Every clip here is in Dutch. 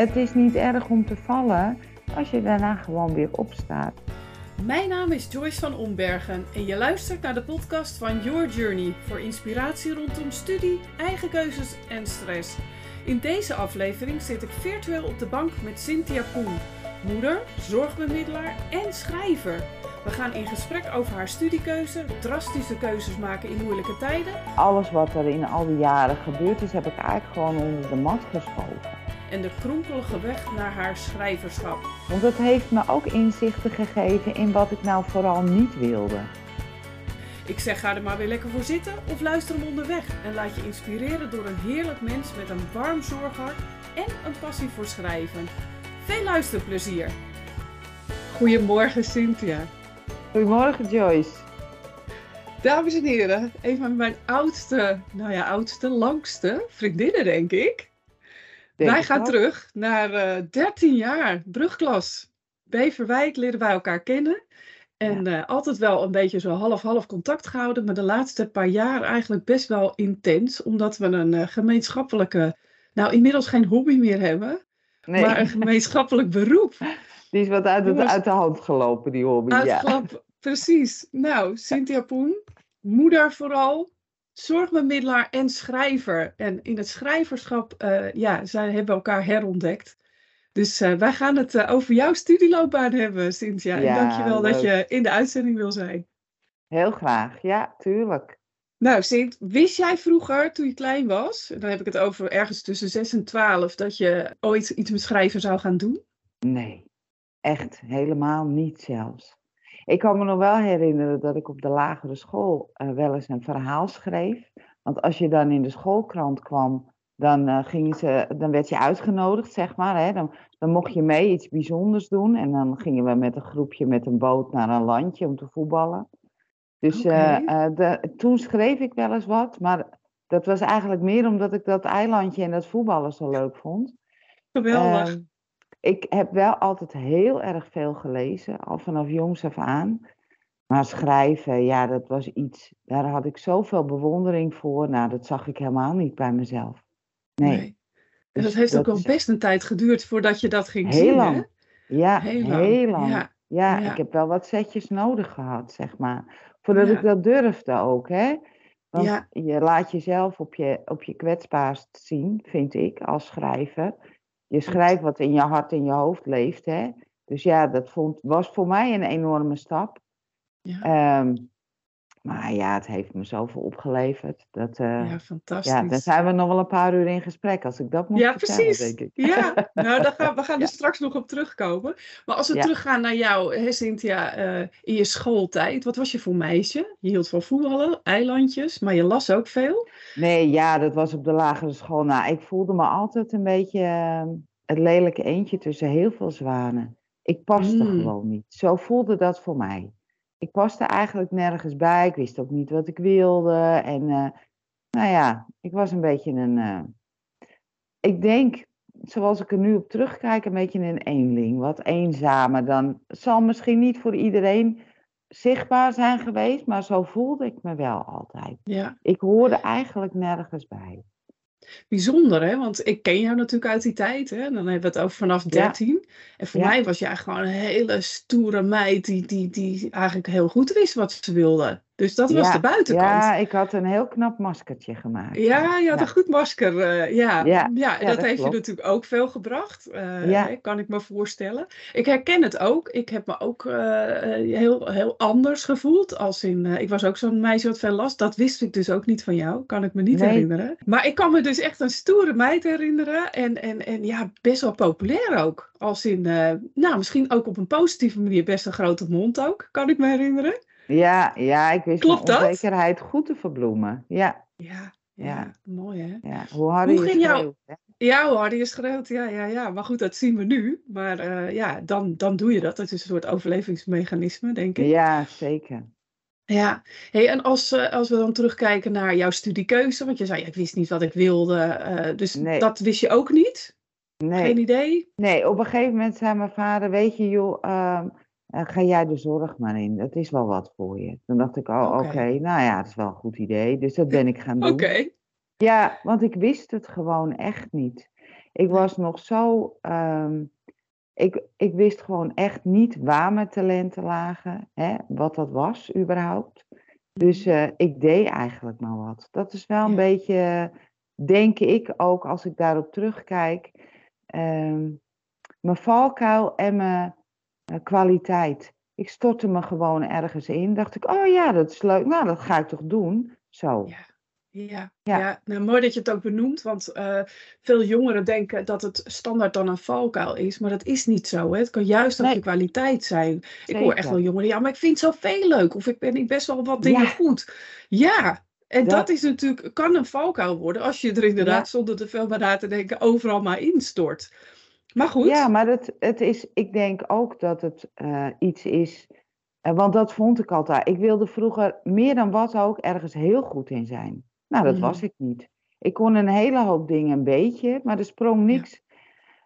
het is niet erg om te vallen als je daarna gewoon weer opstaat. Mijn naam is Joyce van Ombergen en je luistert naar de podcast van Your Journey voor inspiratie rondom studie, eigen keuzes en stress. In deze aflevering zit ik virtueel op de bank met Cynthia Poen, moeder, zorgbemiddelaar en schrijver. We gaan in gesprek over haar studiekeuze, drastische keuzes maken in moeilijke tijden. Alles wat er in al die jaren gebeurd is, heb ik eigenlijk gewoon onder de mat geschoven. En de kronkelige weg naar haar schrijverschap. Want het heeft me ook inzichten gegeven in wat ik nou vooral niet wilde. Ik zeg ga er maar weer lekker voor zitten of luister hem onderweg en laat je inspireren door een heerlijk mens met een warm zorghart en een passie voor schrijven. Veel luisterplezier! Goedemorgen Cynthia. Goedemorgen Joyce. Dames en heren, een van mijn oudste, nou ja, oudste, langste vriendinnen denk ik. Wij gaan terug naar eh 13 jaar brugklas. Beverwijk leren wij elkaar kennen. En eh, altijd wel een beetje zo half-half contact gehouden. Maar de laatste paar jaar eigenlijk best wel intens. Omdat we een eh, gemeenschappelijke, nou inmiddels geen hobby meer hebben. Nee, Maar een gemeenschappelijk beroep. die is wat uit, het, Jongens. uit de hand gelopen, die hobby. Ja. Precies. Nou, Cynthia Poen, moeder vooral, zorgbemiddelaar en schrijver. En in het schrijverschap, eh, ja, zij hebben elkaar herontdekt. Dus eh, wij gaan het eh, over jouw studieloopbaan hebben, Cynthia. Ja, en dankjewel dat je in de uitzending wil zijn. Heel graag, ja, tuurlijk. Nou, Sint, wist jij vroeger, toen je klein was, dan heb ik het over ergens tussen 6 en 12, dat je ooit iets met schrijven zou gaan doen? Nee, echt helemaal niet zelfs. Ik kan me nog wel herinneren dat ik op de lagere school eh, wel eens een verhaal schreef. Want als je dan in de schoolkrant kwam, dan, eh, gingen ze, dan werd je uitgenodigd, zeg maar. Hè? Dan, dan mocht je mee iets bijzonders doen. En dan gingen we met een groepje met een boot naar een landje om te voetballen. Dus eh, de- toen schreef ik wel eens wat. Maar dat was eigenlijk meer omdat ik dat eilandje en dat voetballen zo leuk vond. Geweldig. Ik heb wel altijd heel erg veel gelezen, al vanaf jongs af aan. Maar schrijven, ja, dat was iets, daar had ik zoveel bewondering voor. Nou, dat zag ik helemaal niet bij mezelf. Nee. Nee. En Dus dat heeft ook is best een tijd geduurd voordat je dat ging heel zien, lang. hè? Ja, Heel heel lang, ja. Ja, Ja. ik heb wel wat setjes nodig gehad, zeg maar. Voordat Ja. ik dat durfde ook, hè. Want Ja. je laat jezelf op je, op je kwetsbaarst zien, vind ik, als schrijver. Je schrijft wat in je hart en je hoofd leeft, hè. Dus ja, dat vond, was voor mij een enorme stap. Ja. Ehm, maar ja, het heeft me zoveel opgeleverd. Dat, eh, ja, ja, fantastisch. dan zijn we nog wel een paar uur in gesprek, als ik dat moet Ja, precies. denk ik. Ja, nou, daar gaan, we gaan Ja. er straks nog op terugkomen. Maar als we Ja. teruggaan naar jou, hè, Cynthia, eh, in je schooltijd. Wat was je voor meisje? Je hield van voetballen, eilandjes, maar je las ook veel. Nee, ja, dat was op de lagere school. Nou, ik voelde me altijd een beetje eh, het lelijke eendje tussen heel veel zwanen. Ik paste Mm. gewoon niet. Zo voelde dat voor mij. Ik paste eigenlijk nergens bij. Ik wist ook niet wat ik wilde. En eh, nou ja, ik was een beetje een. eh, ik denk, zoals ik er nu op terugkijk, een beetje een eenling. Wat eenzamer dan. Zal misschien niet voor iedereen zichtbaar zijn geweest, maar zo voelde ik me wel altijd. Ja, Ik hoorde eigenlijk nergens bij. Bijzonder hè, want ik ken jou natuurlijk uit die tijd. Hè? Dan hebben we het over vanaf 13. En voor Ja. mij was jij gewoon een hele stoere meid die, die, die eigenlijk heel goed wist wat ze wilde. Dus dat was de buitenkant. Ja, ik had een heel knap maskertje gemaakt. Ja, je had Ja. een goed masker. eh, ja. Ja, dat, dat heeft je natuurlijk ook veel gebracht. eh, kan ik me voorstellen. Ik herken het ook. Ik heb me ook eh, heel, heel anders gevoeld. Als in, ik was ook zo'n meisje wat veel las. Dat wist ik dus ook niet van jou. Kan ik me niet Nee. herinneren. Maar ik kan me dus echt een stoere meid herinneren. En, en, en ja, best wel populair ook. Als in, nou, misschien ook op een positieve manier best een grote mond ook. Kan ik me herinneren. Ja, ja, ik wist Klopt dat? onzekerheid goed te verbloemen. Ja, Ja, ja, Ja. mooi hè. ja. Hoe harder Hoe je ging schreeuwt, hè? Ja, hoe harder je schreeuwt, ja, ja, ja. Maar goed, dat zien we nu. Maar eh, ja, dan, dan doe je dat. Dat is een soort overlevingsmechanisme, denk ik. Ja, zeker. Ja. Hey, en als, eh, als we dan terugkijken naar jouw studiekeuze, want je zei, ja, ik wist niet wat ik wilde. eh, dus Nee. dat wist je ook niet? Nee, Geen idee? nee, op een gegeven moment zei mijn vader, weet je joh, ehm, eh, ga jij de zorg maar in. Dat is wel wat voor je. Toen dacht ik, oh oké, nou ja, dat is wel een goed idee. Dus dat ben ik gaan doen. Oké. Ja, want ik wist het gewoon echt niet. Ik was nog zo. ehm, ik, ik wist gewoon echt niet waar mijn talenten lagen, hè, wat dat was überhaupt. Dus eh, ik deed eigenlijk maar wat. Dat is wel een Ja. beetje, denk ik ook, als ik daarop terugkijk, ehm, mijn valkuil en mijn kwaliteit. Ik stortte me gewoon ergens in. Dacht ik, oh ja, dat is leuk. Nou, dat ga ik toch doen. Zo. Ja. Ja, Ja. ja. Nou, mooi dat je het ook benoemt, want eh, veel jongeren denken dat het standaard dan een valkuil is, maar dat is niet zo. Hè? Het kan juist ook Nee. je kwaliteit zijn. Ik hoor echt wel jongeren, ja, maar ik vind zoveel leuk, of ik ben ik best wel wat dingen Ja. goed. Ja, en dat, Dat- is natuurlijk, kan een valkuil worden als je er inderdaad zonder te veel bij na te denken overal maar instort. Maar goed, Ja, maar het, het is, ik denk ook dat het eh, iets is. eh, want dat vond ik altijd. Ik wilde vroeger meer dan wat ook ergens heel goed in zijn. Nou, dat Mhm. was ik niet. Ik kon een hele hoop dingen een beetje, maar er sprong niks.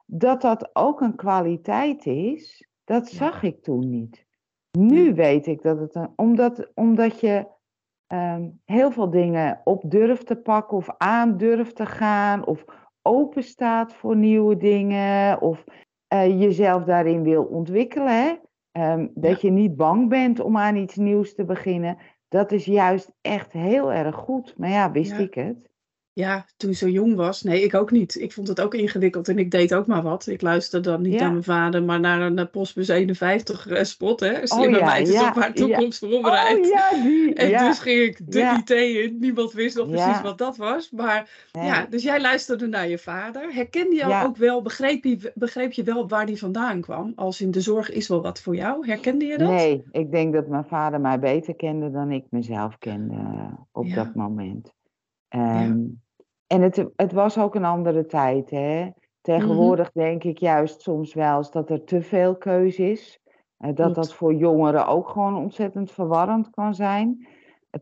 Dat dat ook een kwaliteit is, dat Ja. zag ik toen niet. Nu Ja. weet ik dat het een. Omdat, omdat je ehm, heel veel dingen op durft te pakken of aan durft te gaan. Of open staat voor nieuwe dingen. Of eh, jezelf daarin wil ontwikkelen. Hè? Ehm, dat je niet bang bent om aan iets nieuws te beginnen. Dat is juist echt heel erg goed. Maar ja, wist Ja. ik het? Ja, toen ik zo jong was. Nee, ik ook niet. Ik vond het ook ingewikkeld en ik deed ook maar wat. Ik luisterde dan niet Ja. naar mijn vader, maar naar een eh, Postbus 51 eh, spot. Hè? Slimme Oh ja, meid is ja, op haar toekomst voorbereid. Oh ja, die. En dus ging ik de. IT in. Niemand wist nog precies wat dat was. Maar Nee. ja, dus jij luisterde naar je vader. Herkende je ook wel, begreep je, begreep je wel waar die vandaan kwam? Als in de zorg is wel wat voor jou. Herkende je dat? Nee, ik denk dat mijn vader mij beter kende dan ik mezelf kende eh, op dat moment. Ehm, En het, het was ook een andere tijd. Hè? Tegenwoordig denk ik juist soms wel eens dat er te veel keuze is. Eh, dat dat voor jongeren ook gewoon ontzettend verwarrend kan zijn.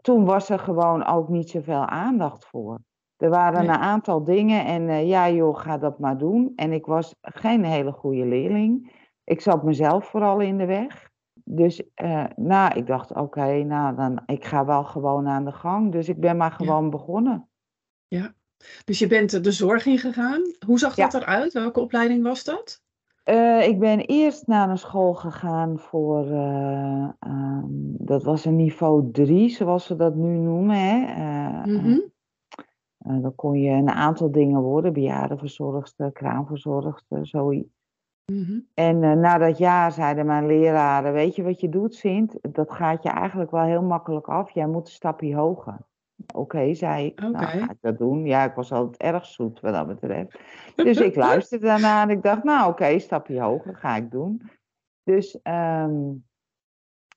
Toen was er gewoon ook niet zoveel aandacht voor. Er waren Nee. een aantal dingen en eh, ja joh, ga dat maar doen. En ik was geen hele goede leerling. Ik zat mezelf vooral in de weg. Dus eh, nou, ik dacht, oké, nou dan, ik ga wel gewoon aan de gang. Dus ik ben maar gewoon begonnen. Dus je bent de zorg ingegaan. Hoe zag Ja. dat eruit? Welke opleiding was dat? Eh, ik ben eerst naar een school gegaan voor, eh, ehm, dat was een niveau 3, zoals ze dat nu noemen. Hè? Eh, Mhm. dan kon je een aantal dingen worden, bejaardenverzorgster, kraamverzorgster, zoiets. Mhm. En eh, na dat jaar zeiden mijn leraren, weet je wat je doet, Sint? Dat gaat je eigenlijk wel heel makkelijk af. Jij moet een stapje hoger. Oké, zei ik. Nou, ga ik dat doen? Ja, ik was altijd erg zoet wat dat betreft. Dus ik luisterde daarna en ik dacht, nou oké, stapje hoger ga ik doen. Dus ehm,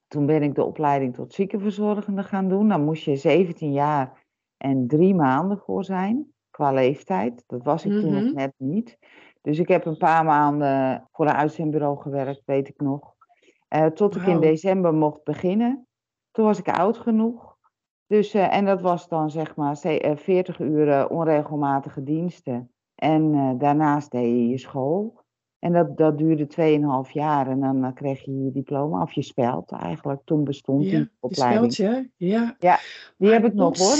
toen ben ik de opleiding tot ziekenverzorgende gaan doen. Dan moest je 17 jaar en drie maanden voor zijn, qua leeftijd. Dat was ik toen Mhm. nog net niet. Dus ik heb een paar maanden voor een uitzendbureau gewerkt, weet ik nog. Eh, tot ik in december mocht beginnen. Toen was ik oud genoeg. Dus, eh, en dat was dan zeg maar ze- eh, 40 uur onregelmatige diensten. En eh, daarnaast deed je je school. En dat, dat duurde 2,5 jaar. En dan kreeg je je diploma, of je speld eigenlijk. Toen bestond Ja, die je opleiding. speldje. Ja. Die heb ik nog hoor,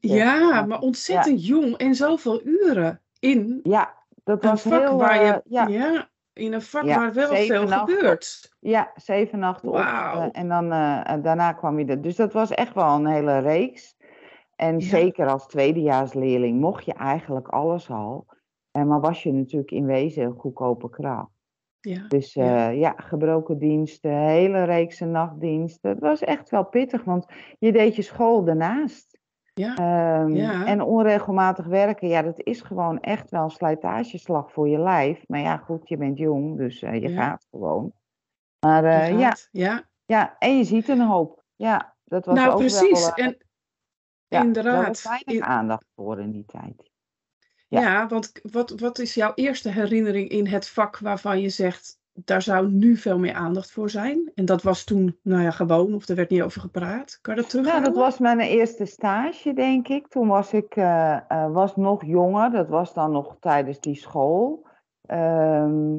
ja, maar ontzettend jong en zoveel uren in Ja, dat was heel... waar je, ja, ja. In een vak Ja, waar wel veel gebeurt. Ja, zeven nachten op. Eh, en dan eh, daarna kwam je er. Dus dat was echt wel een hele reeks. En Ja. zeker als tweedejaarsleerling mocht je eigenlijk alles al. En maar was je natuurlijk in wezen een goedkope kracht. Ja. Dus Ja. eh, ja, gebroken diensten, hele reekse nachtdiensten. Het was echt wel pittig, want je deed je school daarnaast. Ja. Ehm, Ja. En onregelmatig werken, ja, dat is gewoon echt wel een slijtageslag voor je lijf. Maar ja, goed, je bent jong, dus eh, je Ja. gaat gewoon. Maar eh, ja, ja. ja, en je ziet een hoop. Ja, dat was Nou, ook precies. wel... eh, en ja, Daar inderdaad. was weinig In- aandacht voor in die tijd. ja. ja. want wat, wat is jouw eerste herinnering in het vak waarvan je zegt, daar zou nu veel meer aandacht voor zijn? En dat was toen, nou ja, gewoon, of er werd niet over gepraat. Kan je dat Nou, terughalen? dat was mijn eerste stage, denk ik. Toen was ik eh, eh, was nog jonger. Dat was dan nog tijdens die school. Ehm,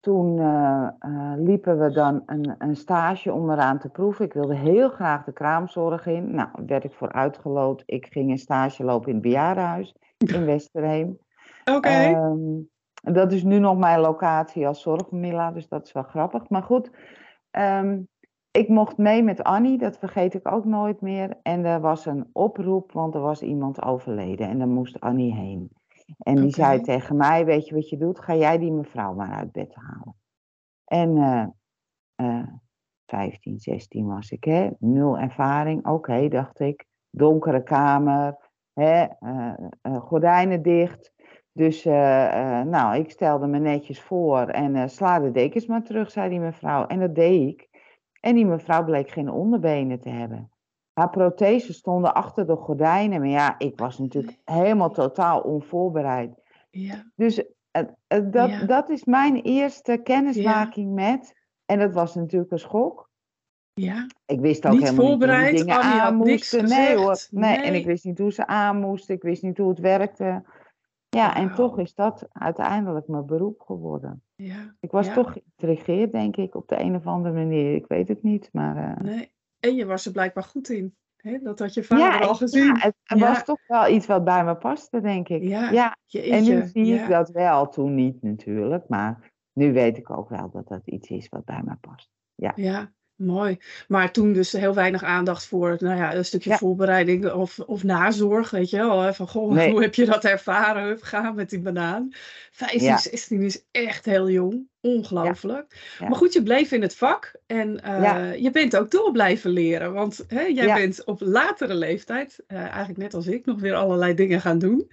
toen eh, liepen we dan een, een stage om eraan te proeven. Ik wilde heel graag de kraamzorg in. Nou, werd ik voor uitgeloot. Ik ging een stage lopen in het bejaardenhuis in Westerheem. Oké. Ehm, En dat is nu nog mijn locatie als zorgmiddelaar, dus dat is wel grappig. Maar goed, ehm, ik mocht mee met Annie, dat vergeet ik ook nooit meer. En er was een oproep, want er was iemand overleden en daar moest Annie heen. En die zei tegen mij, weet je wat je doet? Ga jij die mevrouw maar uit bed halen. En uh, 15, 16 was ik, hè? nul ervaring. Oké, dacht ik. Donkere kamer, hè? Uh, gordijnen dicht. Dus uh, nou, ik stelde me netjes voor en sla de dekens maar terug, zei die mevrouw. En dat deed ik. En die mevrouw bleek geen onderbenen te hebben. Haar protheses stonden achter de gordijnen. Maar ja, ik was natuurlijk helemaal totaal onvoorbereid. Ja. Dus dat, dat is mijn eerste kennismaking met. En dat was natuurlijk een schok. Ja. Ik wist ook niet helemaal voorbereid, niet hoe dingen aan moesten. Nee hoor. Nee. nee. En ik wist niet hoe ze aan moesten. Ik wist niet hoe het werkte. Ja, en toch is dat uiteindelijk mijn beroep geworden. Ja, ik was ja. toch geïntrigeerd, denk ik, op de een of andere manier. Ik weet het niet, maar... Uh... Nee. En je was er blijkbaar goed in. Hè? Dat had je vader al gezien. Ja, het, het was toch wel iets wat bij me paste, denk ik. Ja, en nu zie ik dat wel, toen niet natuurlijk. Maar nu weet ik ook wel dat dat iets is wat bij me past. Ja. ja. Mooi. Maar toen dus heel weinig aandacht voor nou ja, een stukje voorbereiding of, of nazorg, weet je wel. Van, goh, Nee. hoe heb je dat ervaren? Gaan met die banaan. 15, Ja. 16 is echt heel jong. Ongelooflijk. Ja. Maar goed, je bleef in het vak en eh, je bent ook door blijven leren. Want hè, jij bent op latere leeftijd, eh, eigenlijk net als ik, nog weer allerlei dingen gaan doen.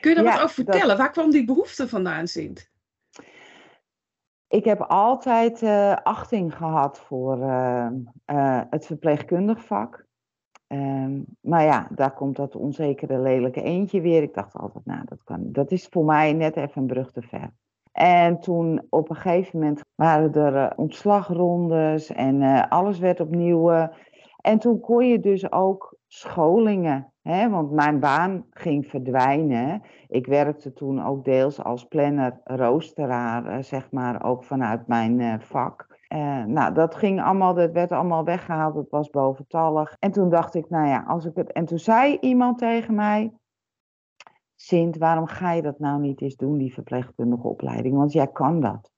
Kun je daar wat over dat- vertellen? Waar kwam die behoefte vandaan, Sint? Ik heb altijd eh, achting gehad voor eh, eh, het verpleegkundig vak. Ehm, maar ja, daar komt dat onzekere lelijke eentje weer. Ik dacht altijd, nou, dat, kan, dat is voor mij net even een brug te ver. En toen op een gegeven moment waren er eh, ontslagrondes en alles werd opnieuw. en toen kon je dus ook scholingen, hè, want mijn baan ging verdwijnen. Ik werkte toen ook deels als planner, roosteraar, eh, zeg maar, ook vanuit mijn eh, vak. Eh, nou, dat ging allemaal, dat werd allemaal weggehaald, het was boventallig. En toen dacht ik, nou ja, als ik het. En toen zei iemand tegen mij: Sint, waarom ga je dat nou niet eens doen, die verpleegkundige opleiding? Want jij kan dat.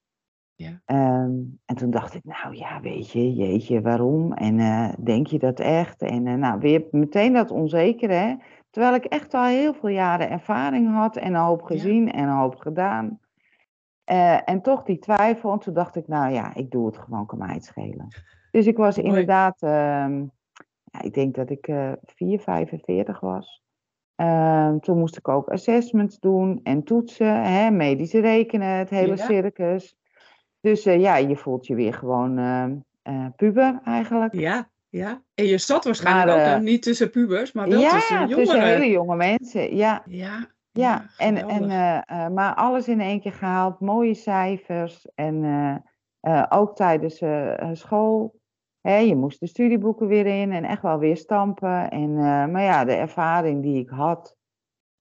Ja. Ehm, en toen dacht ik, nou ja, weet je, jeetje, waarom? En eh, denk je dat echt? En eh, nou, weer meteen dat onzekere, hè? Terwijl ik echt al heel veel jaren ervaring had en een hoop gezien en een hoop gedaan. Eh, en toch die twijfel. En toen dacht ik, nou ja, ik doe het gewoon, kan mij het schelen. Dus ik was Mooi. inderdaad, ehm, ja, ik denk dat ik eh 4, 45 was. Ehm, toen moest ik ook assessments doen en toetsen, hè, medisch rekenen, het hele Ja. circus. Dus eh, ja, je voelt je weer gewoon ehm, eh, puber eigenlijk. Ja, ja. En je zat waarschijnlijk Maar, ook eh, niet tussen pubers, maar wel ja, tussen jongeren. tussen hele jonge mensen. Ja, Ja, ja. En, en, maar alles in één keer gehaald, mooie cijfers. En ook tijdens school. Hè, je moest de studieboeken weer in en echt wel weer stampen. En, maar ja, de ervaring die ik had,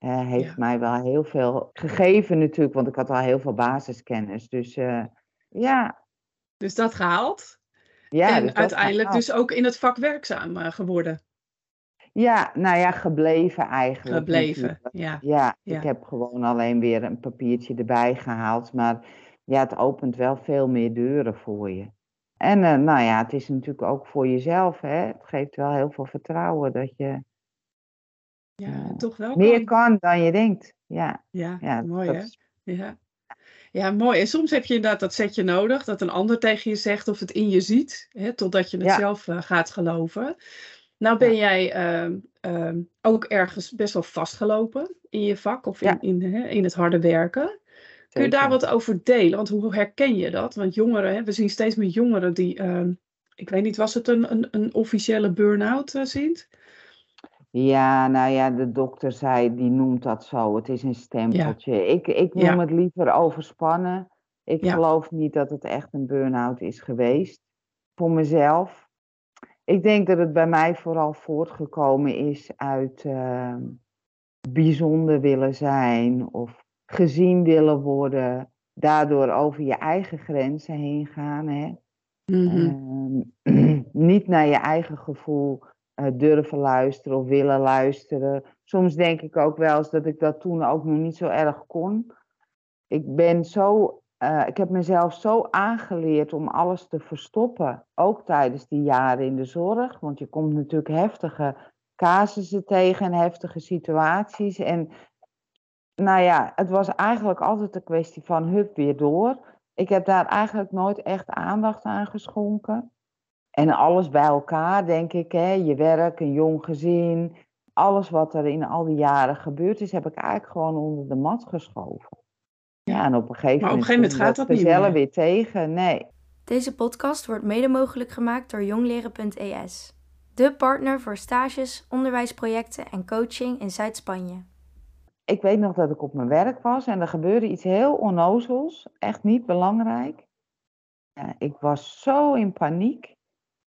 heeft Ja. mij wel heel veel gegeven natuurlijk. Want ik had al heel veel basiskennis. Dus ja, Dus dat gehaald. ja. en dus uiteindelijk dus ook in het vak werkzaam eh, geworden. Ja, nou ja, gebleven eigenlijk. Gebleven. Ja. Ja, Ja. ik heb gewoon alleen weer een papiertje erbij gehaald. Maar ja, het opent wel veel meer deuren voor je. En eh, nou ja, het is natuurlijk ook voor jezelf. Hè? Het geeft wel heel veel vertrouwen dat je ja, Ja. toch wel. meer kan. dan je denkt. Ja, Ja, ja mooi dat hè? Ja. Ja, mooi. En soms heb je inderdaad dat setje nodig, dat een ander tegen je zegt of het in je ziet, hè, totdat je het Ja. zelf eh, gaat geloven. Nou ben jij ehm, ehm, ook ergens best wel vastgelopen in je vak of in, in, hè, in het harde werken. Kun je daar wat over delen? Want hoe herken je dat? Want jongeren, hè, we zien steeds meer jongeren die, ehm, ik weet niet, was het een, een, een officiële burn-out, Sint? Ja, nou ja, de dokter zei, die noemt dat zo. Het is een stempeltje. Ik, ik noem Ja. het liever overspannen. Ik Ja. geloof niet dat het echt een burn-out is geweest. Voor mezelf. Ik denk dat het bij mij vooral voortgekomen is uit eh, bijzonder willen zijn of gezien willen worden. Daardoor over je eigen grenzen heen gaan. Hè? Ehm, niet naar je eigen gevoel eh, durven luisteren of willen luisteren. Soms denk ik ook wel eens dat ik dat toen ook nog niet zo erg kon. ik ben zo, eh, ik heb mezelf zo aangeleerd om alles te verstoppen. Ook tijdens die jaren in de zorg. Want je komt natuurlijk heftige casussen tegen en heftige situaties. En nou ja, het was eigenlijk altijd een kwestie van hup weer door. Ik heb daar eigenlijk nooit echt aandacht aan geschonken. En alles bij elkaar, denk ik, hè, je werk, een jong gezin, alles wat er in al die jaren gebeurd is, heb ik eigenlijk gewoon onder de mat geschoven. Ja, en op een gegeven maar op een gegeven moment gaat dat niet zelf meer. weer tegen. Nee. Deze podcast wordt mede mogelijk gemaakt door jongleren.es. De partner voor stages, onderwijsprojecten en coaching in Zuid-Spanje. Ik weet nog dat ik op mijn werk was en er gebeurde iets heel onnozels. Echt niet belangrijk. Ja, ik was zo in paniek.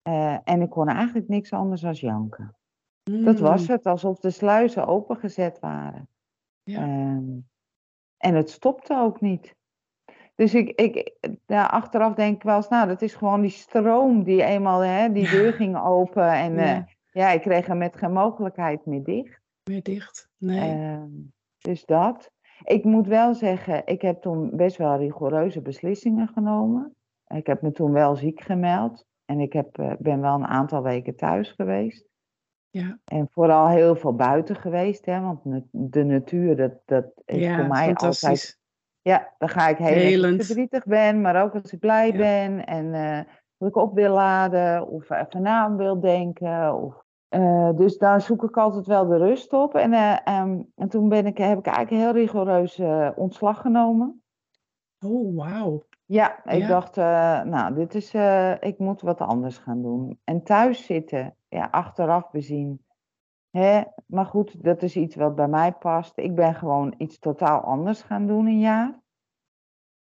Eh, en ik kon eigenlijk niks anders dan janken. Dat was Mm, het, alsof de sluizen opengezet waren. Ja. Ehm, en het stopte ook niet. Dus ik, ik, ja, achteraf denk ik wel eens, nou, dat is gewoon die stroom die eenmaal, hè, die Ja. deur ging open. En eh, Ja. ja, ik kreeg er met geen mogelijkheid meer dicht. Weer dicht. Nee. Ehm, dus dat. Ik moet wel zeggen, ik heb toen best wel rigoureuze beslissingen genomen. Ik heb me toen wel ziek gemeld. En ik heb, eh, ben wel een aantal weken thuis geweest. ja. En vooral heel veel buiten geweest, hè, want de natuur, dat, dat is ja, voor mij altijd... Ja, dan ga ik heen als ik verdrietig ben, maar ook als ik blij Ja. ben. En eh dat ik op wil laden, of even na aan wil denken. Of, eh, dus daar zoek ik altijd wel de rust op. En, ehm, en toen ben ik, heb ik eigenlijk heel rigoureus ontslag genomen. Oh, wauw. Ja, ik Ja. dacht, eh, nou, dit is, eh, ik moet wat anders gaan doen. En thuis zitten, ja, achteraf bezien. Hè? Maar goed, dat is iets wat bij mij past. Ik ben gewoon iets totaal anders gaan doen een jaar.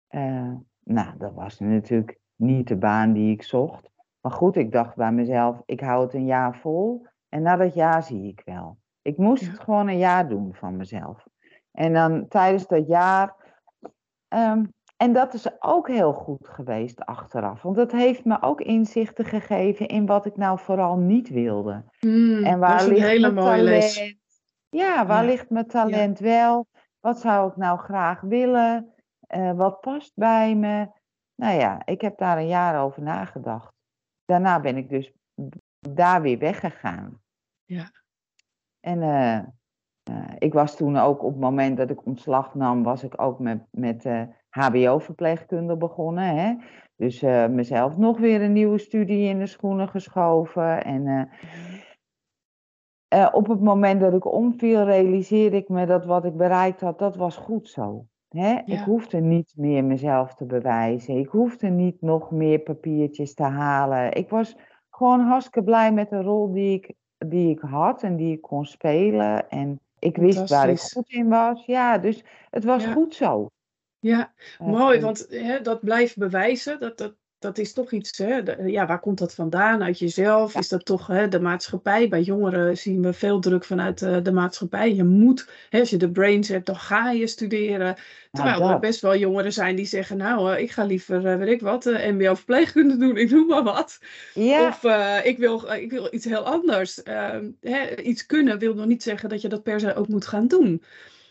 Eh, nou, dat was natuurlijk niet de baan die ik zocht. Maar goed, ik dacht bij mezelf, ik hou het een jaar vol. En na dat jaar zie ik wel. Ik moest Ja. het gewoon een jaar doen van mezelf. En dan tijdens dat jaar. ehm, en dat is ook heel goed geweest achteraf. Want dat heeft me ook inzichten gegeven in wat ik nou vooral niet wilde. Mm, En waar dat is een ligt hele mijn les. talent? Ja, waar Ja. ligt mijn talent wel? Wat zou ik nou graag willen? Eh, wat past bij me? Nou ja, ik heb daar een jaar over nagedacht. Daarna ben ik dus daar weer weggegaan. Ja. En eh, eh, ik was toen ook op het moment dat ik ontslag nam, was ik ook met, met HBO-verpleegkunde begonnen. Hè? Dus eh, mezelf nog weer een nieuwe studie in de schoenen geschoven. En eh, eh, op het moment dat ik omviel, realiseerde ik me dat wat ik bereikt had, dat was goed zo. Hè? Ik hoefde niet meer mezelf te bewijzen. Ik hoefde niet nog meer papiertjes te halen. Ik was gewoon hartstikke blij met de rol die ik, die ik had en die ik kon spelen. En ik wist waar ik goed in was. Ja, dus het was Ja. goed zo. Ja, Eh, mooi, want hè, dat blijft bewijzen. Dat, dat, dat is toch iets, hè, ja, waar komt dat vandaan? Uit jezelf? Is dat toch hè, de maatschappij? Bij jongeren zien we veel druk vanuit eh, de maatschappij. Je moet, hè, als je de brains hebt, dan ga je studeren. Terwijl er Nou, best wel jongeren zijn die zeggen, nou, eh, ik ga liever, weet ik wat, eh, mbo-verpleegkunde doen, ik noem maar wat. Ja, Of ik, wil, ik wil iets heel anders. Ehm, hè, iets kunnen wil nog niet zeggen dat je dat per se ook moet gaan doen.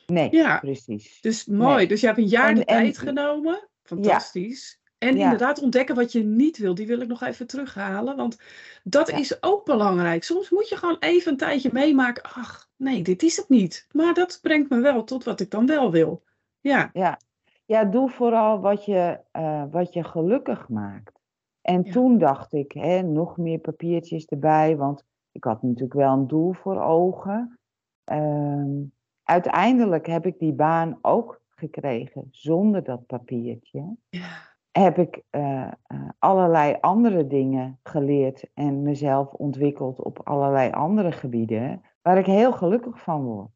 Nee, Ja. precies. Dus mooi. Nee. Dus je hebt een jaar En- de en- tijd genomen. Fantastisch. En Ja. inderdaad ontdekken wat je niet wil. Die wil ik nog even terughalen. Want dat is ook belangrijk. Soms moet je gewoon even een tijdje meemaken. Ach, nee, dit is het niet. Maar dat brengt me wel tot wat ik dan wel wil. Ja, Ja, ja doe vooral wat je, eh, wat je gelukkig maakt. En toen dacht ik, hè, nog meer papiertjes erbij, want ik had natuurlijk wel een doel voor ogen. Ehm, uiteindelijk heb ik die baan ook gekregen zonder dat papiertje. ja, Heb ik eh, eh, allerlei andere dingen geleerd en mezelf ontwikkeld op allerlei andere gebieden, waar ik heel gelukkig van word.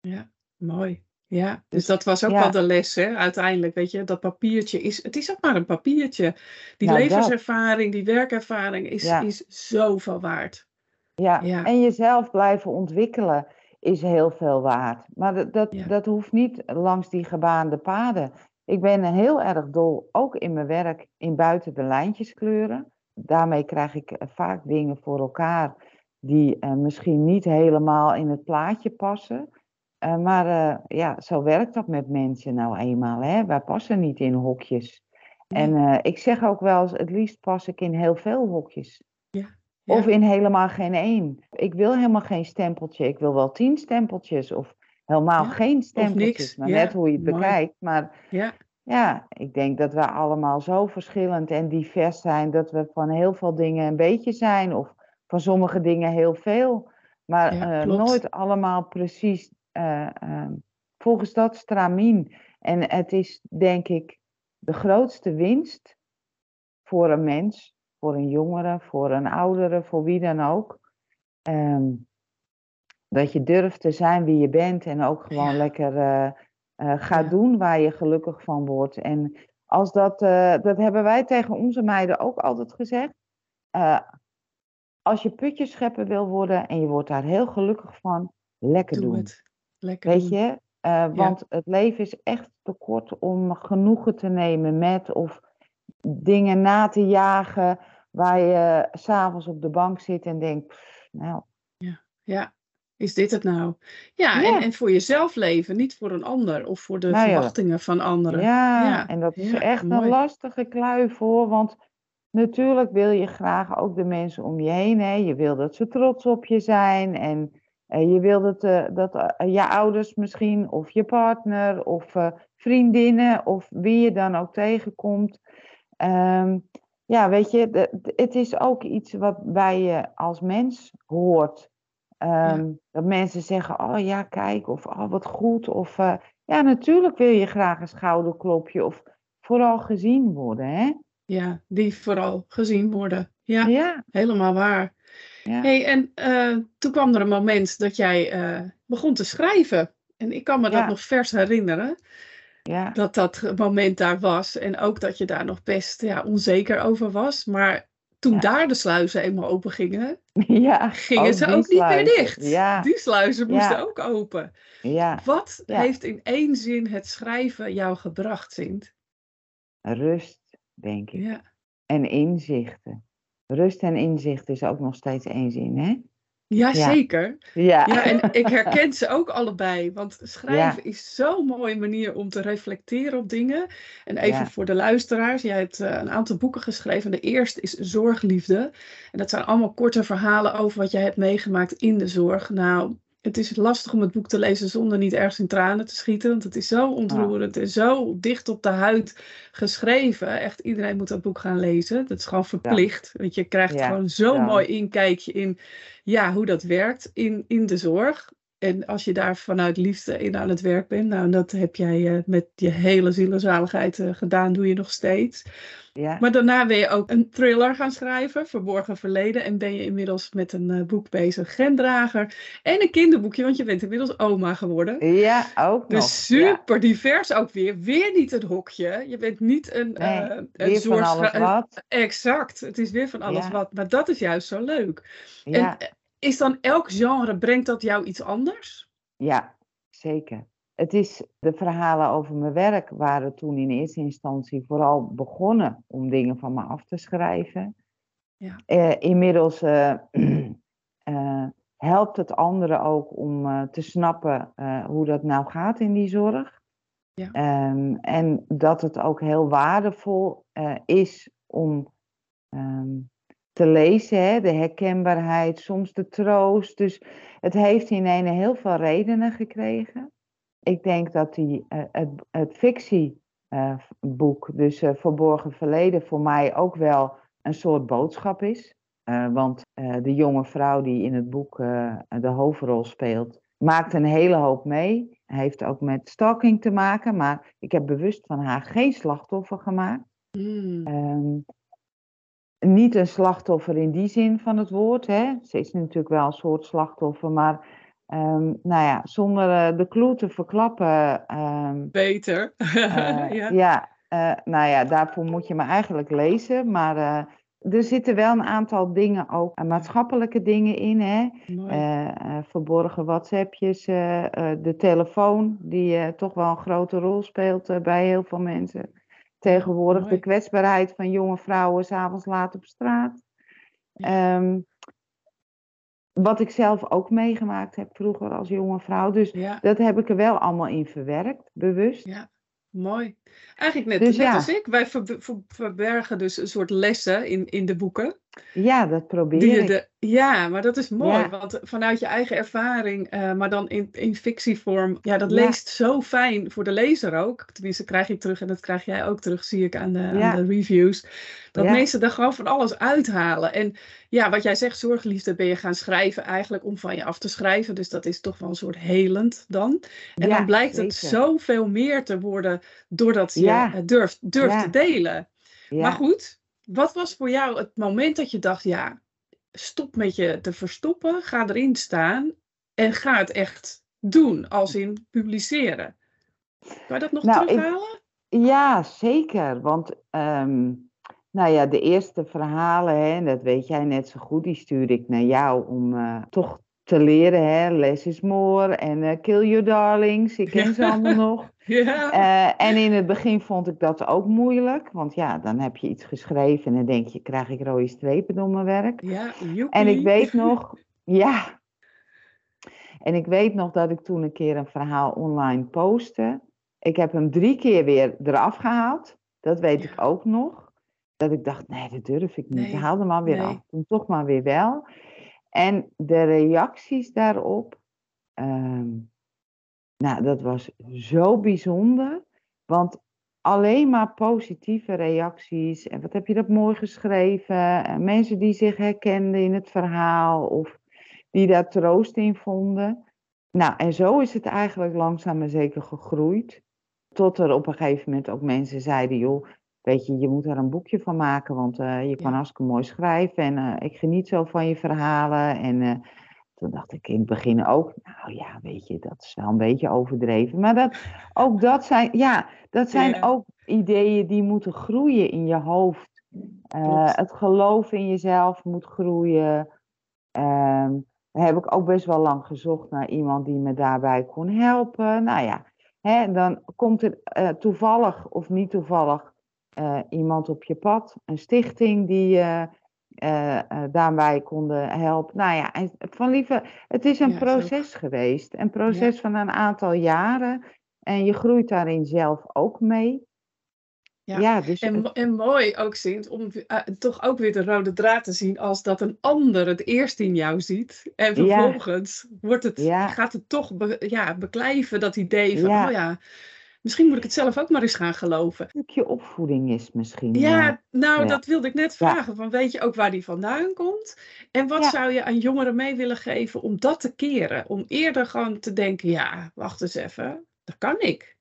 ja. mooi. Ja, dus Dus, dat was ook ja. wel de les, hè? Uiteindelijk, weet je, dat papiertje is, het is ook maar een papiertje. Die Nou, dat. levenservaring, die werkervaring is, Ja. is zoveel waard. Ja, Ja. en jezelf blijven ontwikkelen is heel veel waard. Maar dat, dat, Ja. dat hoeft niet langs die gebaande paden. Ik ben heel erg dol, ook in mijn werk, in buiten de lijntjes kleuren. Daarmee krijg ik eh, vaak dingen voor elkaar die eh, misschien niet helemaal in het plaatje passen. Eh, maar ja, zo werkt dat met mensen nou eenmaal. Hè? Wij passen niet in hokjes. En ik zeg ook wel eens, het liefst pas ik in heel veel hokjes. Ja, Of in helemaal geen één. Ik wil helemaal geen stempeltje. Ik wil wel tien stempeltjes. Of helemaal Ja, geen stempeltjes. Maar Ja, net hoe je het mooi. bekijkt. Maar Ja, ja, ik denk dat we allemaal zo verschillend en divers zijn. Dat we van heel veel dingen een beetje zijn. Of van sommige dingen heel veel. Maar eh, nooit allemaal precies eh, eh, volgens dat stramien. En het is denk ik de grootste winst voor een mens, voor een jongere, voor een oudere, voor wie dan ook. Ehm, dat je durft te zijn wie je bent en ook gewoon Ja. lekker eh, eh, gaat Ja. doen waar je gelukkig van wordt. En als dat, eh, dat hebben wij tegen onze meiden ook altijd gezegd. Als je putjes schepper wil worden en je wordt daar heel gelukkig van, lekker doe doen. het. Lekker Weet doen. je, want het leven is echt te kort om genoegen te nemen met of dingen na te jagen waar je s'avonds op de bank zit en denkt, "Pff, nou, Ja, is dit het nou? Ja, Ja. En, en voor jezelf leven, niet voor een ander of voor de Nou ja. verwachtingen van anderen. ja, Ja, en dat is ja, echt een lastige kluif hoor, want natuurlijk wil je graag ook de mensen om je heen, hè. Je wil dat ze trots op je zijn en eh, je wil dat, eh, dat eh, je ouders misschien of je partner of vriendinnen of wie je dan ook tegenkomt. Ehm, ja, weet je, de- het is ook iets wat bij je als mens hoort. Ehm, Dat mensen zeggen, oh ja, kijk, of oh wat goed. Of eh, ja, natuurlijk wil je graag een schouderklopje of vooral gezien worden, hè? Ja, die vooral gezien worden. Ja, Ja, helemaal waar. ja. Hey, en eh, toen kwam er een moment dat jij eh, begon te schrijven. En ik kan me dat nog vers herinneren, ja. dat dat moment daar was. En ook dat je daar nog best ja, onzeker over was. Maar toen Ja. daar de sluizen eenmaal open gingen, ja. gingen ze die ook niet meer dicht. Ja, Die sluizen moesten ook open. ja. Wat heeft in één zin het schrijven jou gebracht, Sint? Rust, denk ik. Ja, En inzichten. Rust en inzicht is ook nog steeds één zin, hè? Ja, zeker. Ja. Ja, en ik herken ze ook allebei. Want schrijven is zo'n mooie manier om te reflecteren op dingen. En even Ja. voor de luisteraars. Jij hebt eh, een aantal boeken geschreven. De eerste is Zorgliefde. En dat zijn allemaal korte verhalen over wat jij hebt meegemaakt in de zorg. Nou, het is lastig om het boek te lezen zonder niet ergens in tranen te schieten. Want het is zo ontroerend en zo dicht op de huid geschreven. Echt, iedereen moet dat boek gaan lezen. Dat is gewoon verplicht. Want je krijgt Ja, gewoon zo'n ja. mooi inkijkje in ja, hoe dat werkt in, in de zorg. En als je daar vanuit liefde in aan het werk bent, nou, dat heb jij eh, met je hele zielenzaligheid eh, gedaan, doe je nog steeds. ja. Maar daarna ben je ook een thriller gaan schrijven, Verborgen Verleden. En ben je inmiddels met een eh, boek bezig, Gendrager. En een kinderboekje, want je bent inmiddels oma geworden. Ja, ook nog. Dus Ja. super divers ook weer. Weer niet een hokje. Je bent niet een, Nee, een Weer van zorgschra- alles wat. Exact. Het is weer van alles Ja. wat. Maar dat is juist zo leuk. Ja. En is dan elk genre, brengt dat jou iets anders? Ja, zeker. Het is de verhalen over mijn werk waren toen in eerste instantie vooral begonnen om dingen van me af te schrijven. Ja. Eh, inmiddels eh, eh, helpt het anderen ook om te snappen hoe dat nou gaat in die zorg. Ja. Ehm, en dat het ook heel waardevol is om ehm, te lezen, hè? de herkenbaarheid, soms de troost. Dus het heeft in ene heel veel redenen gekregen. Ik denk dat die, eh, het, het fictieboek, dus eh, Verborgen Verleden, voor mij ook wel een soort boodschap is. Eh, want eh, de jonge vrouw die in het boek eh, de hoofdrol speelt, maakt een hele hoop mee. Heeft ook met stalking te maken, maar ik heb bewust van haar geen slachtoffer gemaakt. Ehm, niet een slachtoffer in die zin van het woord. Hè. Ze is natuurlijk wel een soort slachtoffer, maar ehm, nou ja, zonder eh, de clue te verklappen. ehm, Beter. eh, ja. ja, eh, nou ja, daarvoor moet je me eigenlijk lezen. Maar er zitten wel een aantal dingen ook, maatschappelijke dingen in. Hè. Verborgen WhatsAppjes, de telefoon, die toch wel een grote rol speelt bij heel veel mensen. Tegenwoordig de kwetsbaarheid van jonge vrouwen s'avonds laat op straat. Ehm, wat ik zelf ook meegemaakt heb vroeger als jonge vrouw. Dus Ja, dat heb ik er wel allemaal in verwerkt, bewust. ja. Mooi. Eigenlijk net, Dus net ja. als ik. Wij ver- ver- verbergen dus een soort lessen in, in de boeken. Ja, dat probeer ik. de, ja, maar dat is mooi, Ja. want vanuit je eigen ervaring, eh, maar dan in, in fictievorm, ja, dat Ja. leest zo fijn voor de lezer ook. Tenminste, krijg ik terug en dat krijg jij ook terug, zie ik aan de, Ja. aan de reviews. Dat mensen er gewoon van alles uithalen. En ja, wat jij zegt, zorgliefde ben je gaan schrijven eigenlijk om van je af te schrijven. Dus dat is toch wel een soort helend dan. En dan blijkt het zoveel meer te worden doordat je durft, durft te delen. Maar goed, wat was voor jou het moment dat je dacht, ja, stop met je te verstoppen, ga erin staan en ga het echt doen, als in publiceren? Kan je dat nog Nou, ik- terughalen? Ja, zeker. Want ehm, nou ja, de eerste verhalen, hè, dat weet jij net zo goed, die stuurde ik naar jou om eh, toch te leren. Hè, less is more en eh, kill your darlings. Ik ken ze allemaal nog. Ja, Eh, en in het begin vond ik dat ook moeilijk. Want ja, dan heb je iets geschreven en dan denk je, krijg ik rode strepen door mijn werk? ja, En ik weet nog, ja. En ik weet nog dat ik toen een keer een verhaal online postte. Ik heb hem drie keer weer eraf gehaald. Dat weet Ja. ik ook nog. Dat ik dacht, nee, dat durf ik niet. Nee, Haal hem maar weer nee. af. Toen toch maar weer wel. En de reacties daarop, ehm, nou, dat was zo bijzonder. Want alleen maar positieve reacties. En wat heb je dat mooi geschreven? En mensen die zich herkenden in het verhaal of die daar troost in vonden. Nou, en zo is het eigenlijk langzaam maar zeker gegroeid. Tot er op een gegeven moment ook mensen zeiden: joh, weet je, je moet er een boekje van maken, want eh, je kan Ja. hartstikke mooi schrijven. En eh, ik geniet zo van je verhalen. En eh, toen dacht ik in het begin ook, nou ja, weet je, dat is wel een beetje overdreven. Maar dat, ook dat zijn, ja, dat zijn Ja. ook ideeën die moeten groeien in je hoofd. Het geloof in jezelf moet groeien. Ehm, daar heb ik ook best wel lang gezocht naar iemand die me daarbij kon helpen. Nou ja, hè, dan komt er toevallig of niet toevallig eh, iemand op je pad, een stichting die eh, eh, daarbij konden helpen. Nou ja, en van lieve, het is een Ja, is ook- proces geweest, een proces van een aantal jaren. En je groeit daarin zelf ook mee. Ja, Ja, dus En, het- en mooi ook, Sint, om toch ook weer de rode draad te zien als dat een ander het eerst in jou ziet. En vervolgens wordt het, gaat het toch be- ja, beklijven, dat idee van, oh ja, misschien moet ik het zelf ook maar eens gaan geloven. een stukje opvoeding is misschien. Ja, nou, ja. dat wilde ik net vragen. Van, weet je ook waar die vandaan komt? En wat zou je aan jongeren mee willen geven om dat te keren? Om eerder gewoon te denken, ja, wacht eens even, dat kan ik.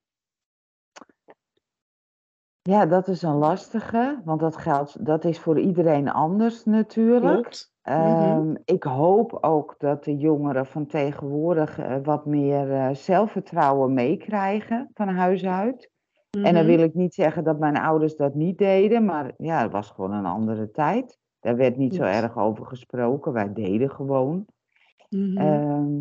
Ja, dat is een lastige, want dat geldt, dat is voor iedereen anders natuurlijk. Klopt. Mhm. Ehm, ik hoop ook dat de jongeren van tegenwoordig eh, wat meer eh, zelfvertrouwen meekrijgen van huis uit. En dan Mhm. wil ik niet zeggen dat mijn ouders dat niet deden, maar ja, het was gewoon een andere tijd. Daar werd niet zo erg over gesproken, wij deden gewoon. Mhm. Ehm,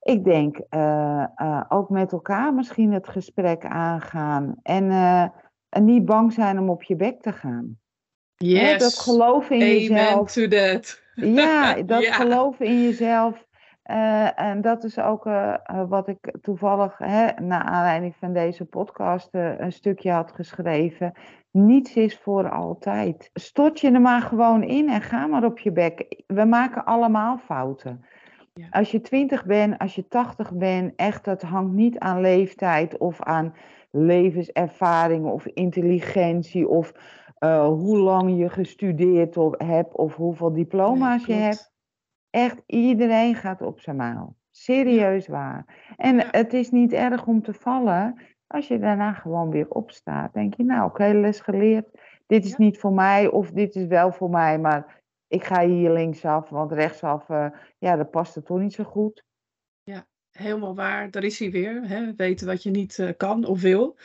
ik denk eh, ook met elkaar misschien het gesprek aangaan en, en niet bang zijn om op je bek te gaan. Hè, yes. dat geloof in Amen jezelf. to that. Ja, dat Ja. geloof in jezelf. eh, en dat is ook eh, eh, wat ik toevallig, hè, naar aanleiding van deze podcast, een stukje had geschreven. Niets is voor altijd. Stort je er maar gewoon in en ga maar op je bek. We maken allemaal fouten. Ja. Als je 20 bent, als je 80 bent, echt, dat hangt niet aan leeftijd of aan levenservaring of intelligentie of eh, hoe lang je gestudeerd hebt of hoeveel diploma's Nee, je hebt. Echt, iedereen gaat op zijn maal. Serieus waar. En Ja. het is niet erg om te vallen. Als je daarna gewoon weer opstaat, denk je, nou oké, les geleerd. Dit is Ja. niet voor mij of dit is wel voor mij, maar ik ga hier linksaf, want rechtsaf, eh, ja, dat past er toch niet zo goed. Helemaal waar, daar is hij weer. Hè? Weten wat je niet eh, kan of wil.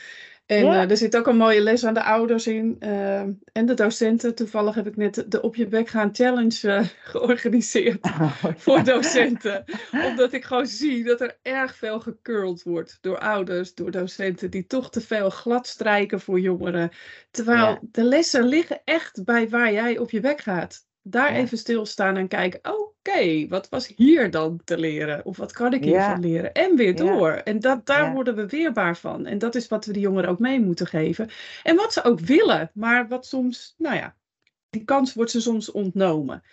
En Ja. eh, er zit ook een mooie les aan de ouders in. eh, en de docenten. Toevallig heb ik net de- Op je bek gaan challenge eh, georganiseerd. voor docenten. Omdat ik gewoon zie dat er erg veel gecurld wordt door ouders, door docenten, die toch te veel glad strijken voor jongeren. Terwijl Ja. de lessen liggen echt bij waar jij op je bek gaat. Daar Ja. even stilstaan en kijken, oké, wat was hier dan te leren? Of wat kan ik hiervan Ja. leren? En weer Ja. door. En dat, daar worden we weerbaar van. En dat is wat we de jongeren ook mee moeten geven. En wat ze ook willen, maar wat soms, nou ja, die kans wordt ze soms ontnomen.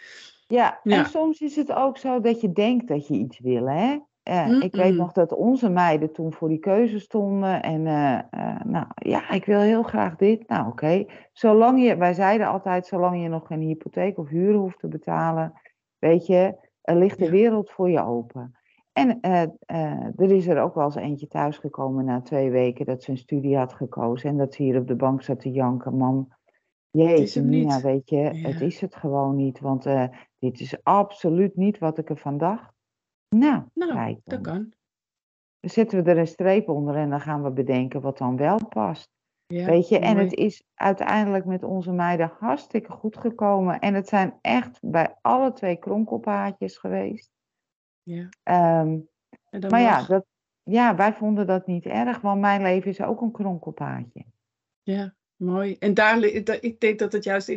Ja, Ja. en soms is het ook zo dat je denkt dat je iets wil, hè? Eh, ik weet nog dat onze meiden toen voor die keuze stonden. En eh, eh, nou ja, ik wil heel graag dit. Nou oké, zolang je, wij zeiden altijd, zolang je nog geen hypotheek of huur hoeft te betalen, weet je, er ligt de wereld voor je open. En er is er ook wel eens eentje thuisgekomen na twee weken dat ze een studie had gekozen. En dat ze hier op de bank zat te janken. Mam, jeetje Nina, weet je, het is het gewoon niet. Want dit is absoluut niet wat ik ervan dacht. Nou, Nou, dat kan. Dan zetten we er een streep onder en dan gaan we bedenken wat dan wel past. Ja, Weet je, en mooi. het is uiteindelijk met onze meiden hartstikke goed gekomen. En het zijn echt bij alle twee kronkelpaadjes geweest. Ja. Ehm, maar ja, dat, ja, wij vonden dat niet erg, want mijn leven is ook een kronkelpaadje. Ja, mooi. En daar, ik denk dat het juist